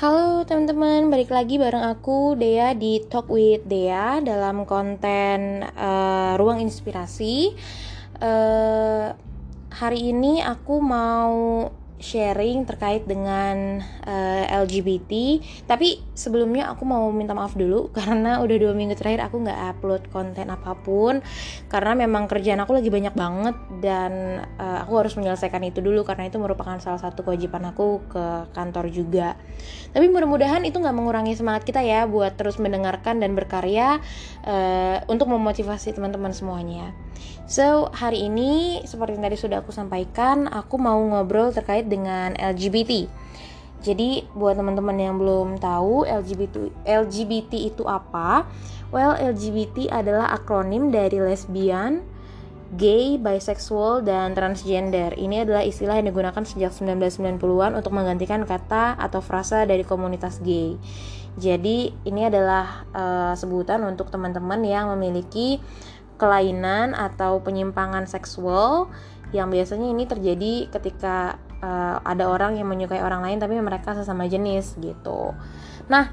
Halo teman-teman, balik lagi bareng aku Dea di Talk with Dea dalam konten uh, Ruang Inspirasi. Uh, hari ini aku mau sharing terkait dengan uh, eh, LGBT. Tapi sebelumnya aku mau minta maaf dulu karena udah dua minggu terakhir aku nggak upload konten apa pun karena memang kerjaan aku lagi banyak banget dan uh, aku harus menyelesaikan itu dulu karena itu merupakan salah satu kewajiban aku ke kantor juga. Tapi mudah-mudahan itu nggak mengurangi semangat kita ya buat terus mendengarkan dan berkarya uh, untuk memotivasi teman-teman semuanya. So, hari ini seperti yang tadi sudah aku sampaikan, aku mau ngobrol terkait dengan LGBT. Jadi, buat teman-teman yang belum tahu LGBT LGBT itu apa? Well, LGBT adalah akronim dari lesbian, gay, bisexual, dan transgender. Ini adalah istilah yang digunakan sejak 1990-an untuk menggantikan kata atau frasa dari komunitas gay. Jadi, ini adalah uh, sebutan untuk teman-teman yang memiliki kelainan atau penyimpangan seksual yang biasanya ini terjadi ketika uh, ada orang yang menyukai orang lain tapi mereka sesama jenis gitu. Nah,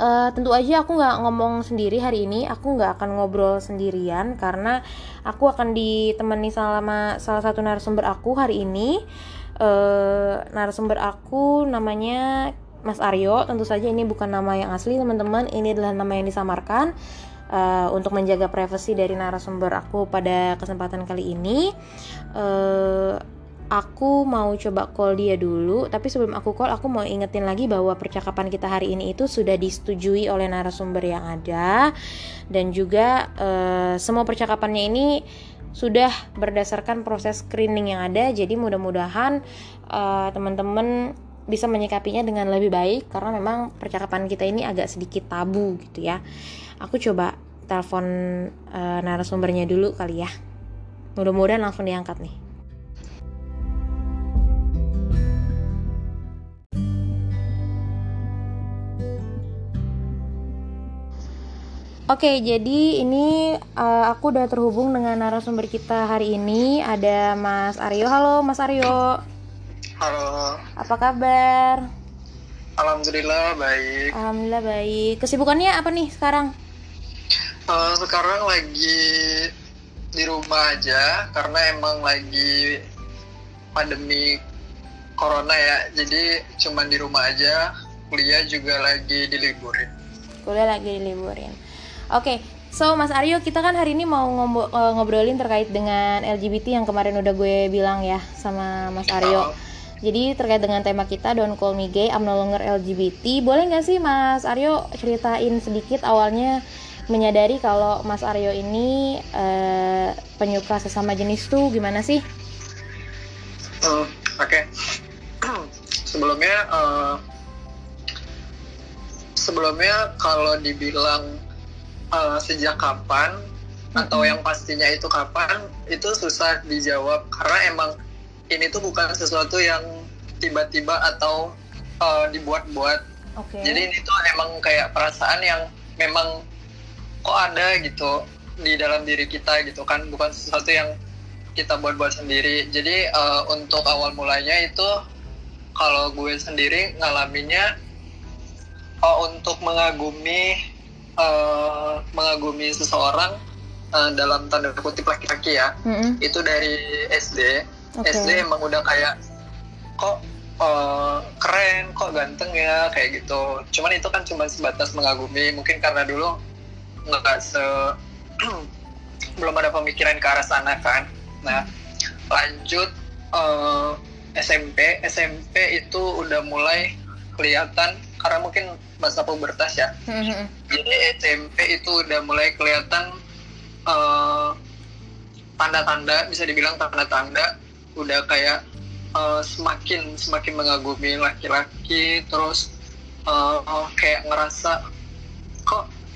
uh, tentu aja aku nggak ngomong sendiri hari ini, aku nggak akan ngobrol sendirian karena aku akan ditemani sama salah satu narasumber aku hari ini. Uh, narasumber aku namanya Mas Aryo. Tentu saja ini bukan nama yang asli teman-teman, ini adalah nama yang disamarkan uh, untuk menjaga privasi dari narasumber aku pada kesempatan kali ini uh, aku mau coba call dia dulu. Tapi sebelum aku call aku mau ingetin lagi bahwa percakapan kita hari ini itu sudah disetujui oleh narasumber yang ada. Dan juga uh, semua percakapannya ini sudah berdasarkan proses screening yang ada. Jadi mudah-mudahan uh, teman-teman bisa menyikapinya dengan lebih baik. Karena memang percakapan kita ini agak sedikit tabu gitu ya aku coba telepon uh, narasumbernya dulu kali ya mudah-mudahan langsung diangkat nih Oke, jadi ini uh, aku udah terhubung dengan narasumber kita hari ini. Ada Mas Aryo. Halo, Mas Aryo. Halo. Apa kabar? Alhamdulillah baik. Alhamdulillah baik. Kesibukannya apa nih sekarang? Uh, sekarang lagi di rumah aja karena emang lagi pandemi corona ya. Jadi cuma di rumah aja. Kuliah juga lagi diliburin. Kuliah lagi diliburin. Oke, okay, So Mas Aryo, kita kan hari ini mau eh, ngobrolin terkait dengan LGBT yang kemarin udah gue bilang ya sama Mas Aryo. Oh. Jadi terkait dengan tema kita Don't Call Me Gay, I'm No Longer LGBT, boleh nggak sih Mas Aryo ceritain sedikit awalnya menyadari kalau Mas Aryo ini uh, penyuka sesama jenis tuh gimana sih? Uh, Oke, okay. sebelumnya uh, sebelumnya kalau dibilang uh, sejak kapan mm -hmm. atau yang pastinya itu kapan itu susah dijawab karena emang ini tuh bukan sesuatu yang tiba-tiba atau uh, dibuat-buat. Okay. Jadi ini tuh emang kayak perasaan yang memang kok ada gitu di dalam diri kita gitu kan, bukan sesuatu yang kita buat-buat sendiri. Jadi uh, untuk awal mulanya itu kalau gue sendiri ngalaminnya uh, untuk mengagumi uh, mengagumi seseorang uh, dalam tanda kutip laki-laki ya, mm -hmm. itu dari SD okay. SD emang udah kayak kok uh, keren kok ganteng ya kayak gitu cuman itu kan cuma sebatas mengagumi mungkin karena dulu nggak se belum ada pemikiran ke arah sana kan nah lanjut uh, eh, SMP SMP itu udah mulai kelihatan karena mungkin masa pubertas ya mm-hmm. jadi SMP itu udah mulai kelihatan uh, tanda-tanda bisa dibilang tanda-tanda udah kayak uh, semakin semakin mengagumi laki-laki terus uh, kayak ngerasa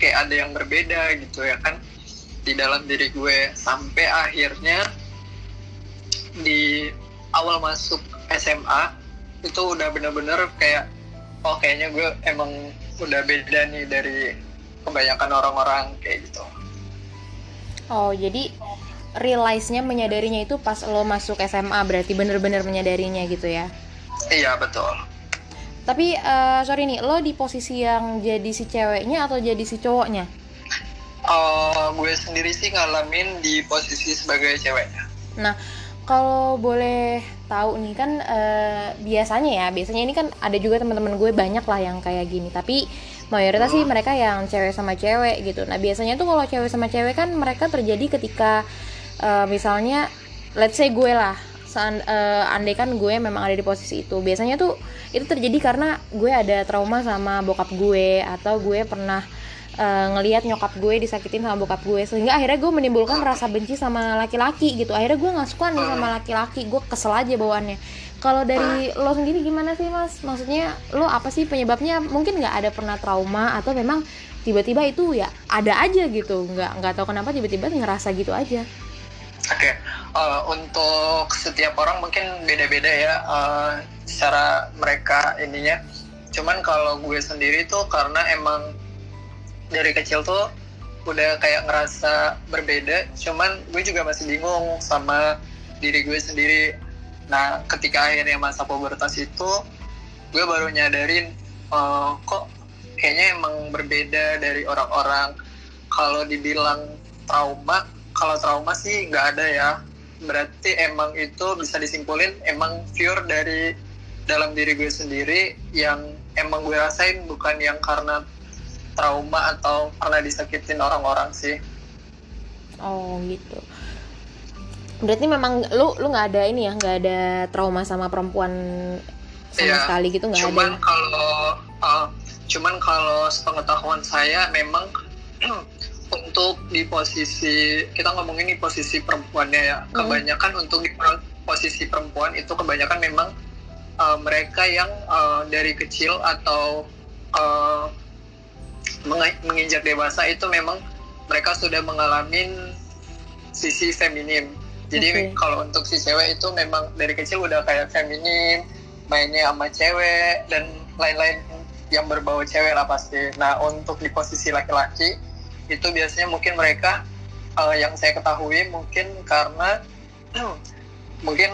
kayak ada yang berbeda gitu ya kan di dalam diri gue. Sampai akhirnya di awal masuk SMA itu udah bener-bener kayak oh kayaknya gue emang udah beda nih dari kebanyakan orang-orang kayak gitu. Oh jadi realize-nya menyadarinya itu pas lo masuk SMA berarti bener-bener menyadarinya gitu ya? Iya betul tapi uh, sorry nih lo di posisi yang jadi si ceweknya atau jadi si cowoknya? Uh, gue sendiri sih ngalamin di posisi sebagai ceweknya. Nah kalau boleh tahu nih kan uh, biasanya ya biasanya ini kan ada juga teman-teman gue banyak lah yang kayak gini. Tapi mayoritas sih mereka yang cewek sama cewek gitu. Nah biasanya tuh kalau cewek sama cewek kan mereka terjadi ketika uh, misalnya let's say gue lah Seand, uh, andai kan gue memang ada di posisi itu. Biasanya tuh itu terjadi karena gue ada trauma sama bokap gue atau gue pernah uh, ngelihat nyokap gue disakitin sama bokap gue. Sehingga akhirnya gue menimbulkan rasa benci sama laki-laki gitu. Akhirnya gue nggak suka nih sama laki-laki. Gue kesel aja bawaannya. Kalau dari lo sendiri gimana sih mas? Maksudnya lo apa sih penyebabnya? Mungkin nggak ada pernah trauma atau memang tiba-tiba itu ya ada aja gitu. Nggak nggak tahu kenapa tiba-tiba ngerasa gitu aja. Oke, okay. Eh, untuk setiap orang mungkin beda-beda ya uh, secara mereka ininya. Cuman kalau gue sendiri tuh karena emang dari kecil tuh udah kayak ngerasa berbeda. Cuman gue juga masih bingung sama diri gue sendiri. Nah, ketika akhirnya masa pubertas itu, gue baru nyadarin uh, kok kayaknya emang berbeda dari orang-orang. Kalau dibilang trauma, kalau trauma sih nggak ada ya berarti emang itu bisa disimpulin emang pure dari dalam diri gue sendiri yang emang gue rasain bukan yang karena trauma atau karena disakitin orang-orang sih. Oh gitu. Berarti memang lu lu nggak ada ini ya nggak ada trauma sama perempuan sama ya, sekali gitu nggak ada cuman kalau uh, cuman kalau sepengetahuan saya memang untuk di posisi kita ngomongin di posisi perempuannya ya hmm. kebanyakan untuk di posisi perempuan itu kebanyakan memang uh, mereka yang uh, dari kecil atau uh, menginjak dewasa itu memang mereka sudah mengalami sisi feminim jadi okay. kalau untuk si cewek itu memang dari kecil udah kayak feminim mainnya sama cewek dan lain-lain yang berbau cewek lah pasti nah untuk di posisi laki-laki itu biasanya mungkin mereka uh, yang saya ketahui mungkin karena mungkin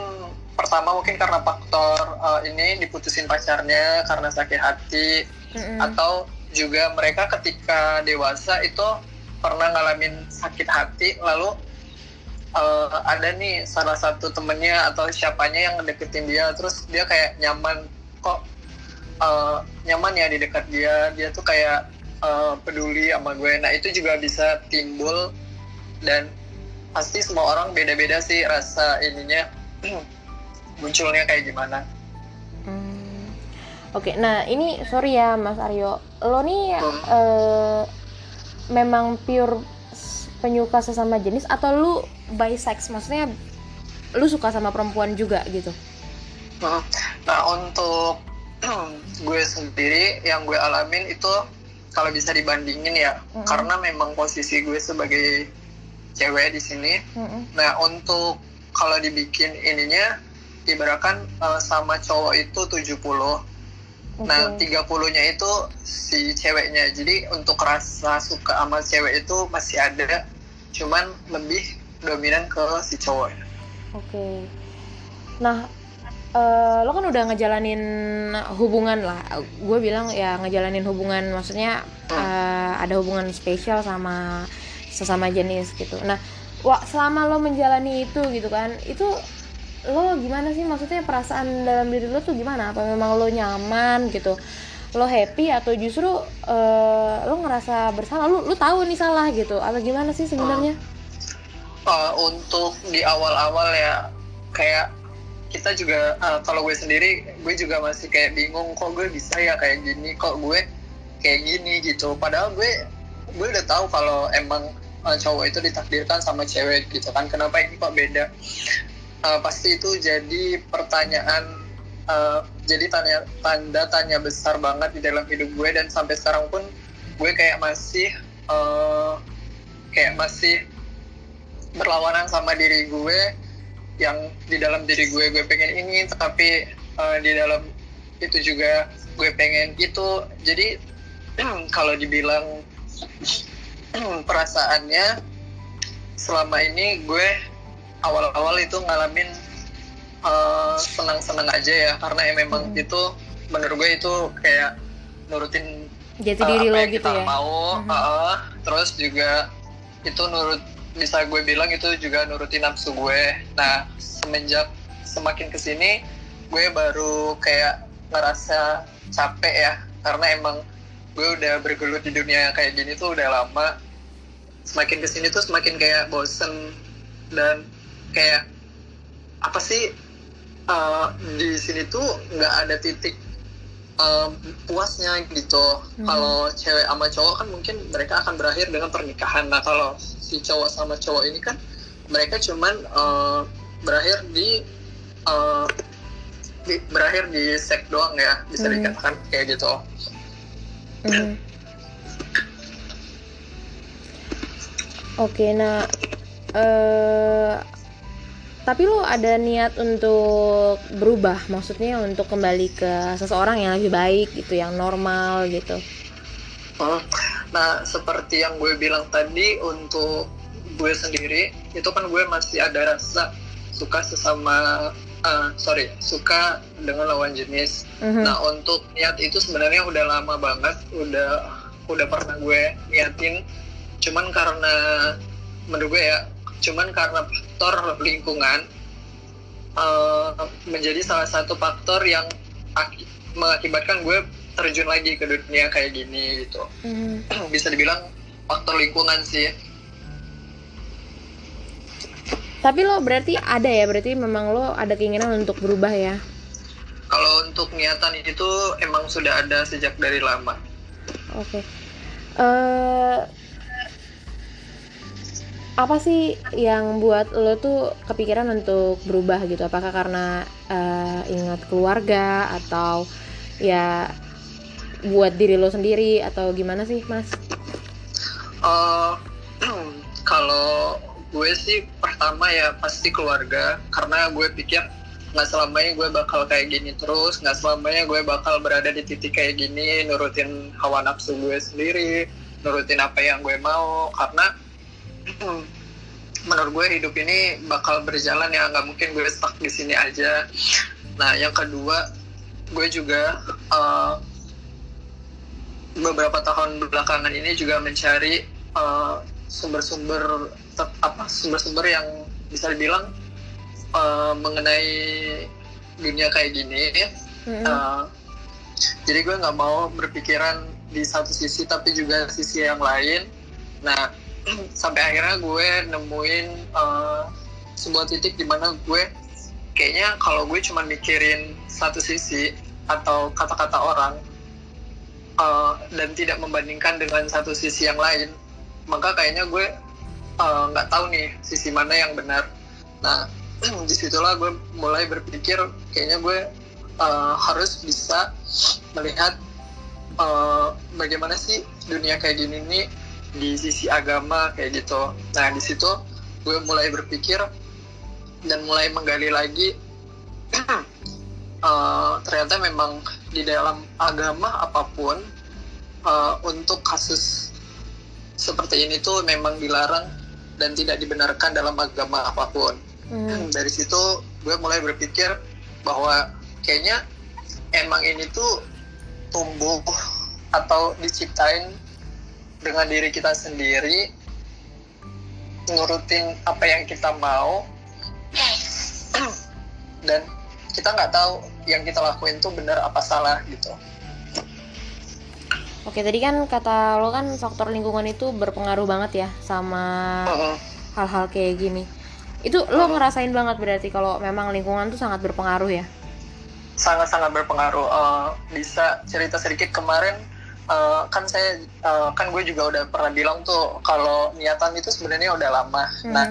pertama mungkin karena faktor uh, ini diputusin pacarnya karena sakit hati mm-hmm. atau juga mereka ketika dewasa itu pernah ngalamin sakit hati lalu uh, ada nih salah satu temennya atau siapanya yang deketin dia terus dia kayak nyaman kok uh, nyaman ya di dekat dia dia tuh kayak uh, peduli sama gue nah itu juga bisa timbul dan pasti semua orang beda-beda sih rasa ininya munculnya kayak gimana hmm. oke okay, nah ini sorry ya mas Aryo lo nih hmm. uh, memang pure penyuka sesama jenis atau lu bisex maksudnya lu suka sama perempuan juga gitu hmm. nah untuk gue sendiri yang gue alamin itu kalau bisa dibandingin ya mm-hmm. karena memang posisi gue sebagai cewek di sini mm-hmm. nah untuk kalau dibikin ininya ibaratkan uh, sama cowok itu 70 okay. nah 30-nya itu si ceweknya jadi untuk rasa suka sama cewek itu masih ada cuman lebih dominan ke si cowok oke okay. nah uh, lo kan udah ngejalanin hubungan lah. Gue bilang ya ngejalanin hubungan maksudnya uh, ada hubungan spesial sama sesama jenis gitu. Nah wah selama lo menjalani itu gitu kan itu lo gimana sih? Maksudnya perasaan dalam diri lo tuh gimana? Apa memang lo nyaman gitu? Lo happy atau justru uh, lo ngerasa bersalah? Lo lo tahu nih salah gitu. Atau gimana sih sebenarnya? Uh, untuk di awal-awal ya kayak kita juga uh, kalau gue sendiri gue juga masih kayak bingung kok gue bisa ya kayak gini kok gue kayak gini gitu. Padahal gue gue udah tahu kalau emang uh, cowok itu ditakdirkan sama cewek gitu kan. Kenapa ini kok beda? Uh, pasti itu jadi pertanyaan uh, jadi tanya tanda tanya besar banget di dalam hidup gue. Dan sampai sekarang pun gue kayak masih uh, kayak masih berlawanan sama diri gue yang di dalam diri gue gue pengen ini tapi uh, di dalam itu juga gue pengen itu jadi kalau dibilang perasaannya selama ini gue awal-awal itu ngalamin uh, senang-senang aja ya karena ya memang hmm. itu menurut gue itu kayak nurutin Jati uh, diri apa lo yang gitu kita ya. mau Mhm. uh, terus juga itu nurut bisa gue bilang itu juga nurutin nafsu gue. Nah semenjak semakin ke sini gue baru kayak ngerasa capek ya. Karena emang gue udah bergelut di dunia kayak gini tuh udah lama. Semakin ke sini tuh semakin kayak bosen. Dan kayak apa sih uh, di sini tuh nggak ada titik um, puasnya gitu. Hmm. Kalau cewek sama cowok kan mungkin mereka akan berakhir dengan pernikahan. Nah kalau si cowok sama cowok ini kan mereka cuman uh, berakhir di, uh, di- berakhir di seks doang ya bisa Hmm. dikatakan kayak gitu. Mhm. Oke, nah eh tapi lo ada niat untuk berubah, maksudnya untuk kembali ke seseorang yang lebih baik gitu, yang normal gitu. Hmm. Nah, seperti yang gue bilang tadi untuk gue sendiri itu kan gue masih ada rasa suka sesama eh, sorry suka dengan lawan jenis. Mhm. Nah, untuk niat itu sebenarnya udah lama banget, udah udah pernah gue niatin. Cuman karena menurut gue ya, cuman karena faktor lingkungan eh, menjadi salah satu faktor yang aki- mengakibatkan gue terjun lagi ke dunia kayak gini gitu. Mhm. Bisa dibilang faktor lingkungan sih. Tapi lo berarti ada ya, berarti memang lo ada keinginan untuk berubah ya. Kalau untuk niatan itu emang sudah ada sejak dari lama. Oke. Eh apa sih yang buat lo tuh kepikiran untuk berubah gitu? Apakah karena eh, ingat keluarga atau ya buat diri lo sendiri atau gimana sih, Mas? Eh, kalau gue sih pertama ya pasti keluarga karena gue pikir nggak selamanya gue bakal kayak gini terus nggak selamanya gue bakal berada di titik kayak gini nurutin hawa nafsu gue sendiri nurutin apa yang gue mau karena menurut gue hidup ini bakal berjalan ya nggak mungkin gue stuck di sini aja. Nah yang kedua gue juga eh, beberapa tahun belakangan ini juga mencari eh, sumber-sumber tet- apa sumber-sumber yang bisa dibilang eh, mengenai dunia kayak gini. Mm-mm. Eh, jadi gue nggak mau berpikiran di satu sisi tapi juga sisi yang lain. Nah sampai akhirnya gue nemuin eh, sebuah titik di mana gue kayaknya kalau gue cuma mikirin satu sisi atau kata-kata orang eh, dan tidak membandingkan dengan satu sisi yang lain maka kayaknya gue eh, nggak tahu nih sisi mana yang benar. Nah di situlah gue mulai berpikir kayaknya gue uh, harus bisa melihat uh, bagaimana sih dunia kayak gini nih di sisi agama kayak gitu. Nah di situ gue mulai berpikir dan mulai menggali lagi uh, ternyata memang di dalam agama apa pun uh, untuk kasus seperti ini tuh memang dilarang dan tidak dibenarkan dalam agama apa pun Hmm. dari situ gue mulai berpikir bahwa kayaknya emang ini tuh tumbuh atau diciptain dengan diri kita sendiri nurutin apa yang kita mau dan kita nggak tahu yang kita lakuin tuh benar apa salah gitu Oke, tadi kan kata lo kan faktor lingkungan itu berpengaruh banget ya sama hal-hal kayak gini. Itu lo ngerasain banget berarti kalau memang lingkungan tuh sangat berpengaruh ya. sangat-sangat berpengaruh. Eh, bisa cerita sedikit kemarin eh, kan saya eh, kan gue juga udah pernah bilang tuh kalau niatan itu sebenarnya udah lama. Hmm. Nah,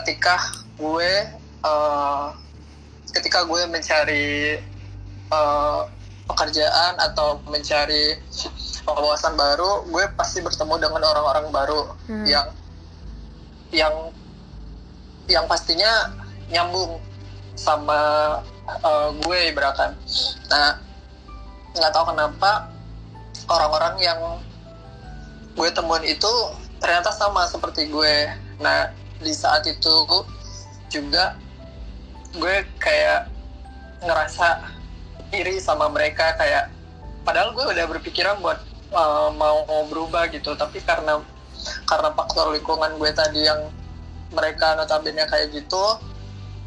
ketika gue eh, ketika gue mencari eh, pekerjaan atau mencari wawasan baru, gue pasti bertemu dengan orang-orang baru Hmm. yang yang yang pastinya nyambung sama uh, gue ibaratkan. Nah, nggak tahu kenapa orang-orang yang gue temuin itu ternyata sama seperti gue. Nah, di saat itu juga gue kayak ngerasa iri sama mereka kayak padahal gue udah berpikiran buat uh, mau berubah gitu tapi karena karena faktor lingkungan gue tadi yang mereka notabene kayak gitu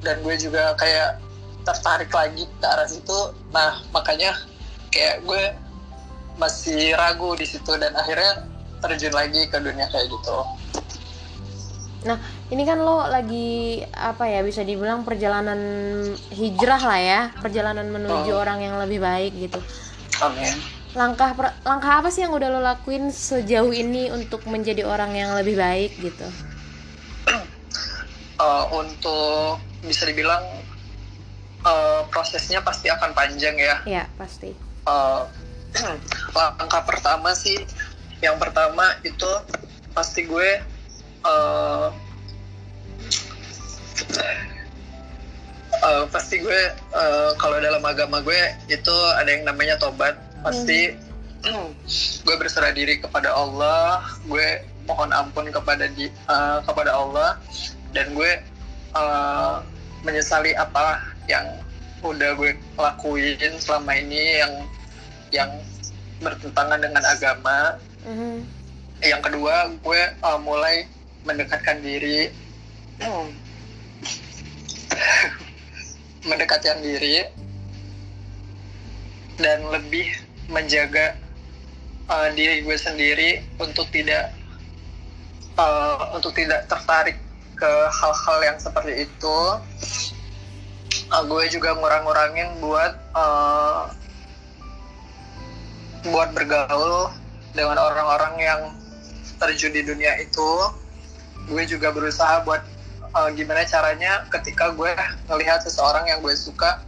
dan gue juga kayak tertarik lagi ke arah situ nah makanya kayak gue masih ragu di situ dan akhirnya terjun lagi ke dunia kayak gitu Nah, ini kan lo lagi apa ya bisa dibilang perjalanan hijrah lah ya, perjalanan menuju Oh. orang yang lebih baik gitu. amin Langkah per- langkah apa sih yang udah lo lakuin sejauh ini untuk menjadi orang yang lebih baik gitu? Uh, untuk bisa dibilang uh, prosesnya pasti akan panjang ya Ya, pasti. uh, langkah pertama sih yang pertama itu pasti gue uh, uh, pasti gue uh, kalau dalam agama gue itu ada yang namanya tobat. Pasti gue berserah diri kepada Allah gue mohon ampun kepada di uh, kepada Allah dan gue uh, menyesali apa yang udah gue lakuin selama ini yang yang bertentangan dengan agama. Mhm. yang kedua gue uh, mulai mendekatkan diri. Mendekatkan diri. Dan lebih menjaga uh, diri gue sendiri untuk tidak uh, untuk tidak tertarik ke hal-hal yang seperti itu. Uh, gue juga ngurang-ngurangin buat uh, buat bergaul dengan orang-orang yang terjun di dunia itu gue juga berusaha buat uh, gimana caranya ketika gue melihat seseorang yang gue suka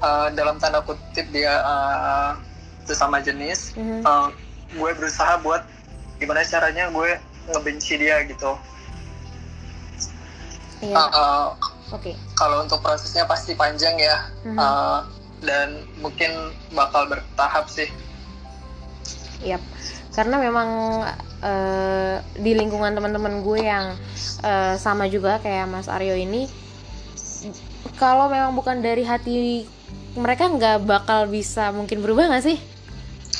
uh, dalam tanda kutip dia uh, sesama jenis Mhm. uh, gue berusaha buat gimana caranya gue ngebenci dia gitu Iya. Uh, uh, Oke. kalau untuk prosesnya pasti panjang ya Mhm. uh, dan mungkin bakal bertahap sih Yap. Karena memang eh, di lingkungan teman-teman gue yang eh, sama juga kayak Mas Aryo ini, kalau memang bukan dari hati mereka nggak bakal bisa mungkin berubah nggak sih?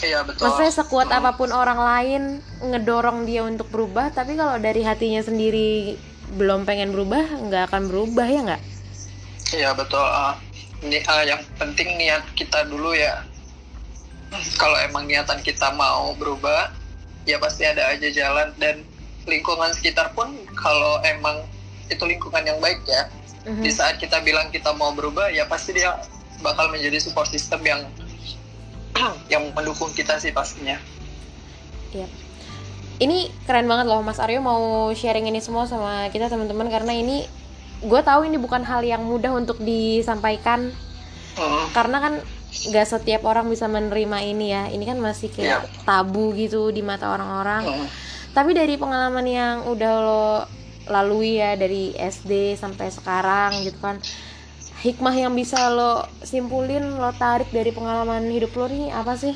iya betul Maksudnya sekuat Hmm. apa pun orang lain ngedorong dia untuk berubah, tapi kalau dari hatinya sendiri belum pengen berubah, nggak akan berubah ya nggak? Iya betul. Ah, ini ah, yang penting niat kita dulu ya. Kalau emang niatan kita mau berubah, ya pasti ada aja jalan dan lingkungan sekitar pun kalau emang itu lingkungan yang baik ya. Mhm. Di saat kita bilang kita mau berubah, ya pasti dia bakal menjadi support system yang yang mendukung kita sih pastinya. Iya. Ini keren banget loh Mas Aryo mau sharing ini semua sama kita teman-teman karena ini gue tahu ini bukan hal yang mudah untuk disampaikan Hmm, karena kan gak setiap orang bisa menerima ini ya. Ini kan masih kayak tabu gitu di mata orang-orang. hmm. Tapi dari pengalaman yang udah lo lalui ya dari SD sampai sekarang gitu kan. Hikmah yang bisa lo simpulin, lo tarik dari pengalaman hidup lo nih apa sih?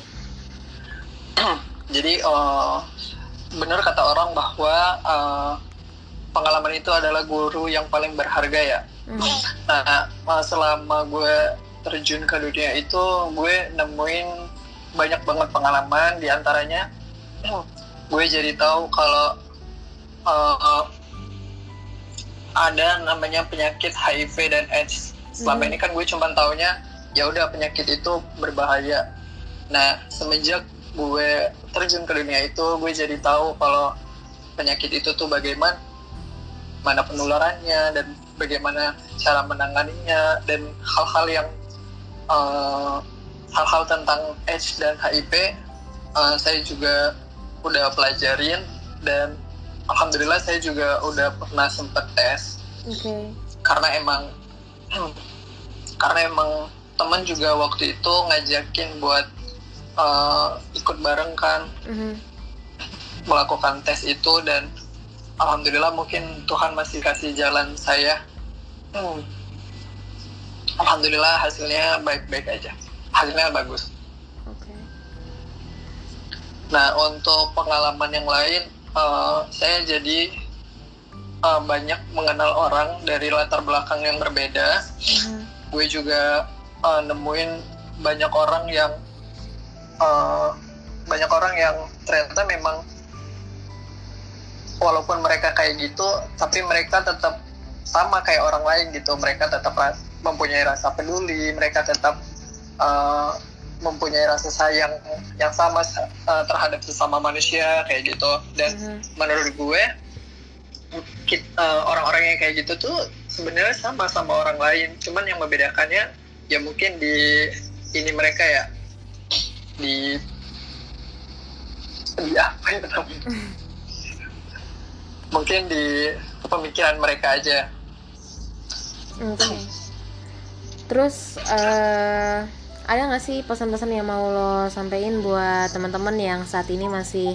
Jadi eh, benar kata orang bahwa eh, pengalaman itu adalah guru yang paling berharga ya. Hmm. Nah, selama gue terjun ke dunia itu, gue nemuin banyak banget pengalaman. Di antaranya, gue jadi tahu kalau eh, ada namanya penyakit HIV dan AIDS. Selama Mhm. ini kan gue cuma taunya ya udah penyakit itu berbahaya. Nah, semenjak gue terjun ke dunia itu, gue jadi tahu kalau penyakit itu tuh bagaimana mana penularannya dan bagaimana cara menanganinya dan hal-hal yang eh, hal-hal tentang AIDS dan HIV eh, saya juga udah pelajarin dan alhamdulillah saya juga udah pernah sempat tes Oke. karena emang karena emang teman juga waktu itu ngajakin buat eh, ikut bareng kan Mhm. melakukan tes itu dan alhamdulillah mungkin Tuhan masih kasih jalan saya Hmm. alhamdulillah hasilnya baik-baik aja hasilnya bagus Oke. nah untuk pengalaman yang lain eh, saya jadi eh, banyak mengenal orang dari latar belakang yang berbeda Mhm. gue juga eh, nemuin banyak orang yang uh, banyak orang yang ternyata memang walaupun mereka kayak gitu tapi mereka tetap sama kayak orang lain gitu mereka tetap mempunyai rasa peduli mereka tetap uh, mempunyai rasa sayang yang sama uh, terhadap sesama manusia kayak gitu dan mm-hmm. menurut gue orang-orang uh, yang kayak gitu tuh sebenarnya sama sama orang lain cuman yang membedakannya ya mungkin di ini mereka ya di di apa ya namanya mungkin di pemikiran mereka aja okay. Terus uh, ada nggak sih pesan-pesan yang mau lo sampaikan buat teman-teman yang saat ini masih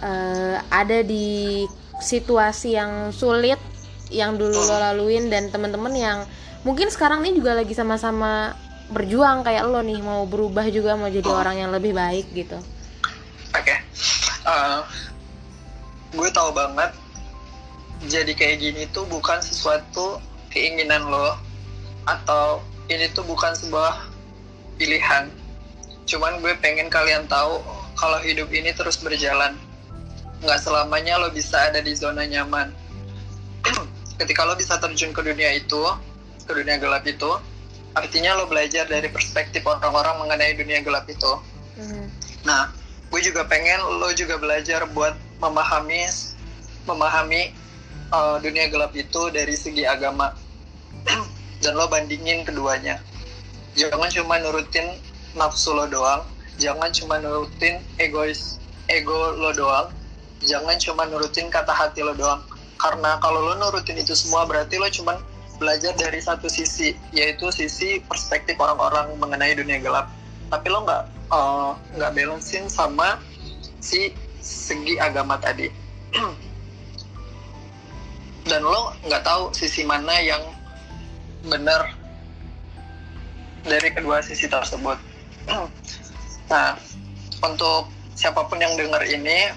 uh, ada di situasi yang sulit yang dulu lo laluin dan teman-teman yang mungkin sekarang ini juga lagi sama-sama berjuang kayak lo nih mau berubah juga mau jadi orang yang lebih baik gitu. Oke, okay. uh, eh, gue tahu banget jadi kayak gini tuh bukan sesuatu keinginan lo atau ini tuh bukan sebuah pilihan. Cuman gue pengen kalian tahu kalau hidup ini terus berjalan. Nggak selamanya lo bisa ada di zona nyaman. Ketika lo bisa terjun ke dunia itu, ke dunia gelap itu, artinya lo belajar dari perspektif orang-orang mengenai dunia gelap itu. Mm. Nah, gue juga pengen lo juga belajar buat memahami memahami uh, dunia gelap itu dari segi agama dan lo bandingin keduanya. Jangan cuma nurutin nafsu lo doang. Jangan cuma nurutin egois ego lo doang. Jangan cuma nurutin kata hati lo doang. Karena kalau lo nurutin itu semua berarti lo cuma belajar dari satu sisi yaitu sisi perspektif orang-orang mengenai dunia gelap. Tapi lo nggak eh, nggak uh, balancein sama si segi agama tadi. Dan lo nggak tahu sisi mana yang benar dari kedua sisi tersebut. Nah, untuk siapa pun yang dengar ini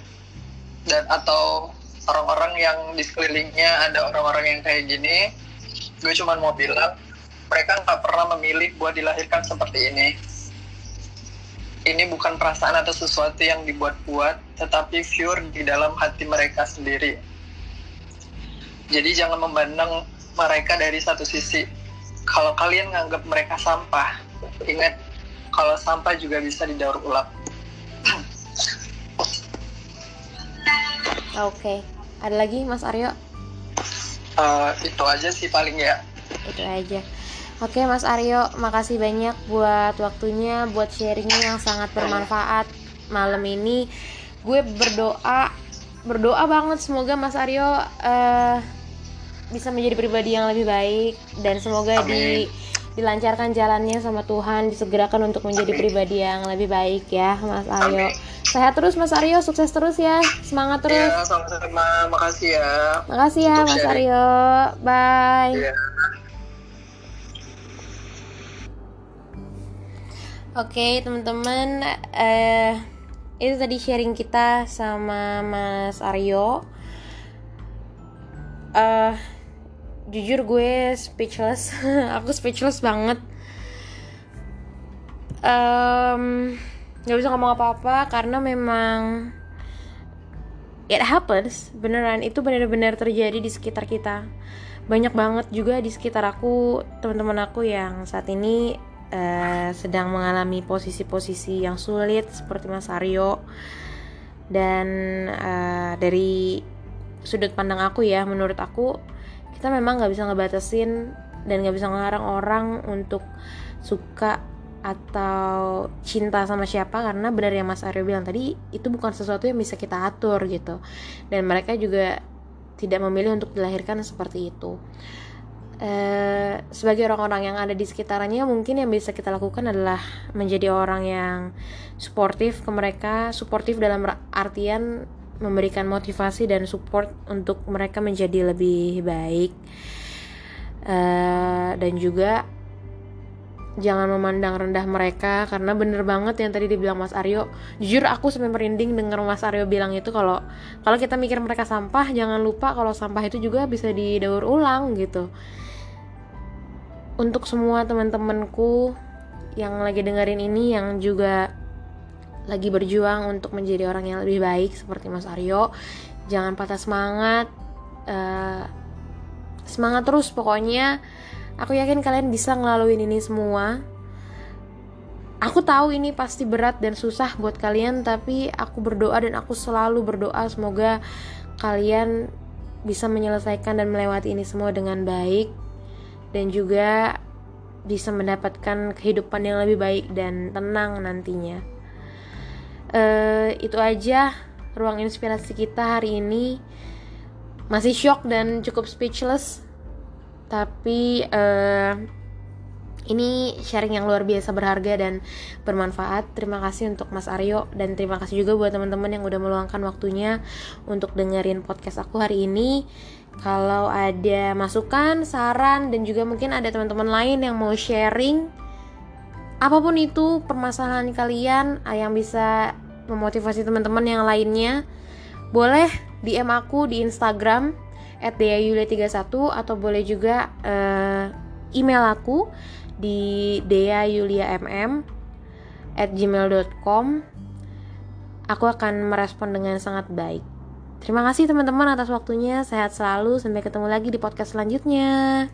dan atau orang-orang yang di sekelilingnya ada orang-orang yang kayak gini, gue cuma mau bilang mereka nggak pernah memilih buat dilahirkan seperti ini. Ini bukan perasaan atau sesuatu yang dibuat-buat, tetapi pure di dalam hati mereka sendiri. Jadi jangan memandang mereka dari satu sisi, kalau kalian nganggap mereka sampah, ingat kalau sampah juga bisa didaur ulang. Oke, okay. ada lagi Mas Aryo? Uh, itu aja sih paling ya. Itu aja. Oke Mas Aryo, makasih banyak buat waktunya, buat sharingnya yang sangat bermanfaat malam ini. Gue berdoa, berdoa banget semoga Mas Aryo uh, bisa menjadi pribadi yang lebih baik dan semoga Amin. di dilancarkan jalannya sama Tuhan disegerakan untuk menjadi Amin. pribadi yang lebih baik ya Mas Aryo Amin. sehat terus Mas Aryo sukses terus ya semangat terus ya sama-sama makasih ya makasih ya Mas sharing. Aryo bye ya. Oke teman-teman eh, itu tadi sharing kita sama Mas Aryo uh, jujur gue speechless. Aku speechless banget. Um, gak bisa ngomong apa-apa karena memang it happens. Beneran itu bener-bener terjadi di sekitar kita. Banyak banget juga di sekitar aku teman-teman aku yang saat ini uh, sedang mengalami posisi-posisi yang sulit seperti Mas Aryo dan uh, dari sudut pandang aku ya menurut aku kita memang nggak bisa ngebatasin dan nggak bisa ngelarang orang untuk suka atau cinta sama siapa karena benar yang Mas Aryo bilang tadi itu bukan sesuatu yang bisa kita atur gitu. Dan mereka juga tidak memilih untuk dilahirkan seperti itu. Eh, sebagai orang-orang yang ada di sekitarnya mungkin yang bisa kita lakukan adalah menjadi orang yang suportif ke mereka suportif dalam artian memberikan motivasi dan support untuk mereka menjadi lebih baik. Uh, dan juga jangan memandang rendah mereka karena bener banget yang tadi dibilang Mas Aryo. Jujur aku sampai merinding denger Mas Aryo bilang itu kalau kalau kita mikir mereka sampah jangan lupa kalau sampah itu juga bisa didaur ulang gitu. Untuk semua teman-temanku yang lagi dengerin ini yang juga lagi berjuang untuk menjadi orang yang lebih baik seperti Mas Aryo. Jangan patah semangat uh, semangat terus pokoknya. Aku yakin kalian bisa ngelaluin ini semua. Aku tahu ini pasti berat dan susah buat kalian tapi aku berdoa dan aku selalu berdoa semoga kalian bisa menyelesaikan dan melewati ini semua dengan baik dan juga bisa mendapatkan kehidupan yang lebih baik dan tenang nantinya. Uh, itu aja ruang inspirasi kita hari ini masih shock dan cukup speechless tapi uh, ini sharing yang luar biasa berharga dan bermanfaat. Terima kasih untuk Mas Aryo dan terima kasih juga buat teman-teman yang udah meluangkan waktunya untuk dengerin podcast aku hari ini. Kalau ada masukan, saran dan juga mungkin ada teman-teman lain yang mau sharing apa pun itu permasalahan kalian ah, yang bisa memotivasi teman-teman yang lainnya, boleh DM aku di Instagram @deayulia31 atau boleh juga uh, email aku di deayuliamm at gmail.com aku akan merespon dengan sangat baik. Terima kasih teman-teman atas waktunya. Sehat selalu. Sampai ketemu lagi di podcast selanjutnya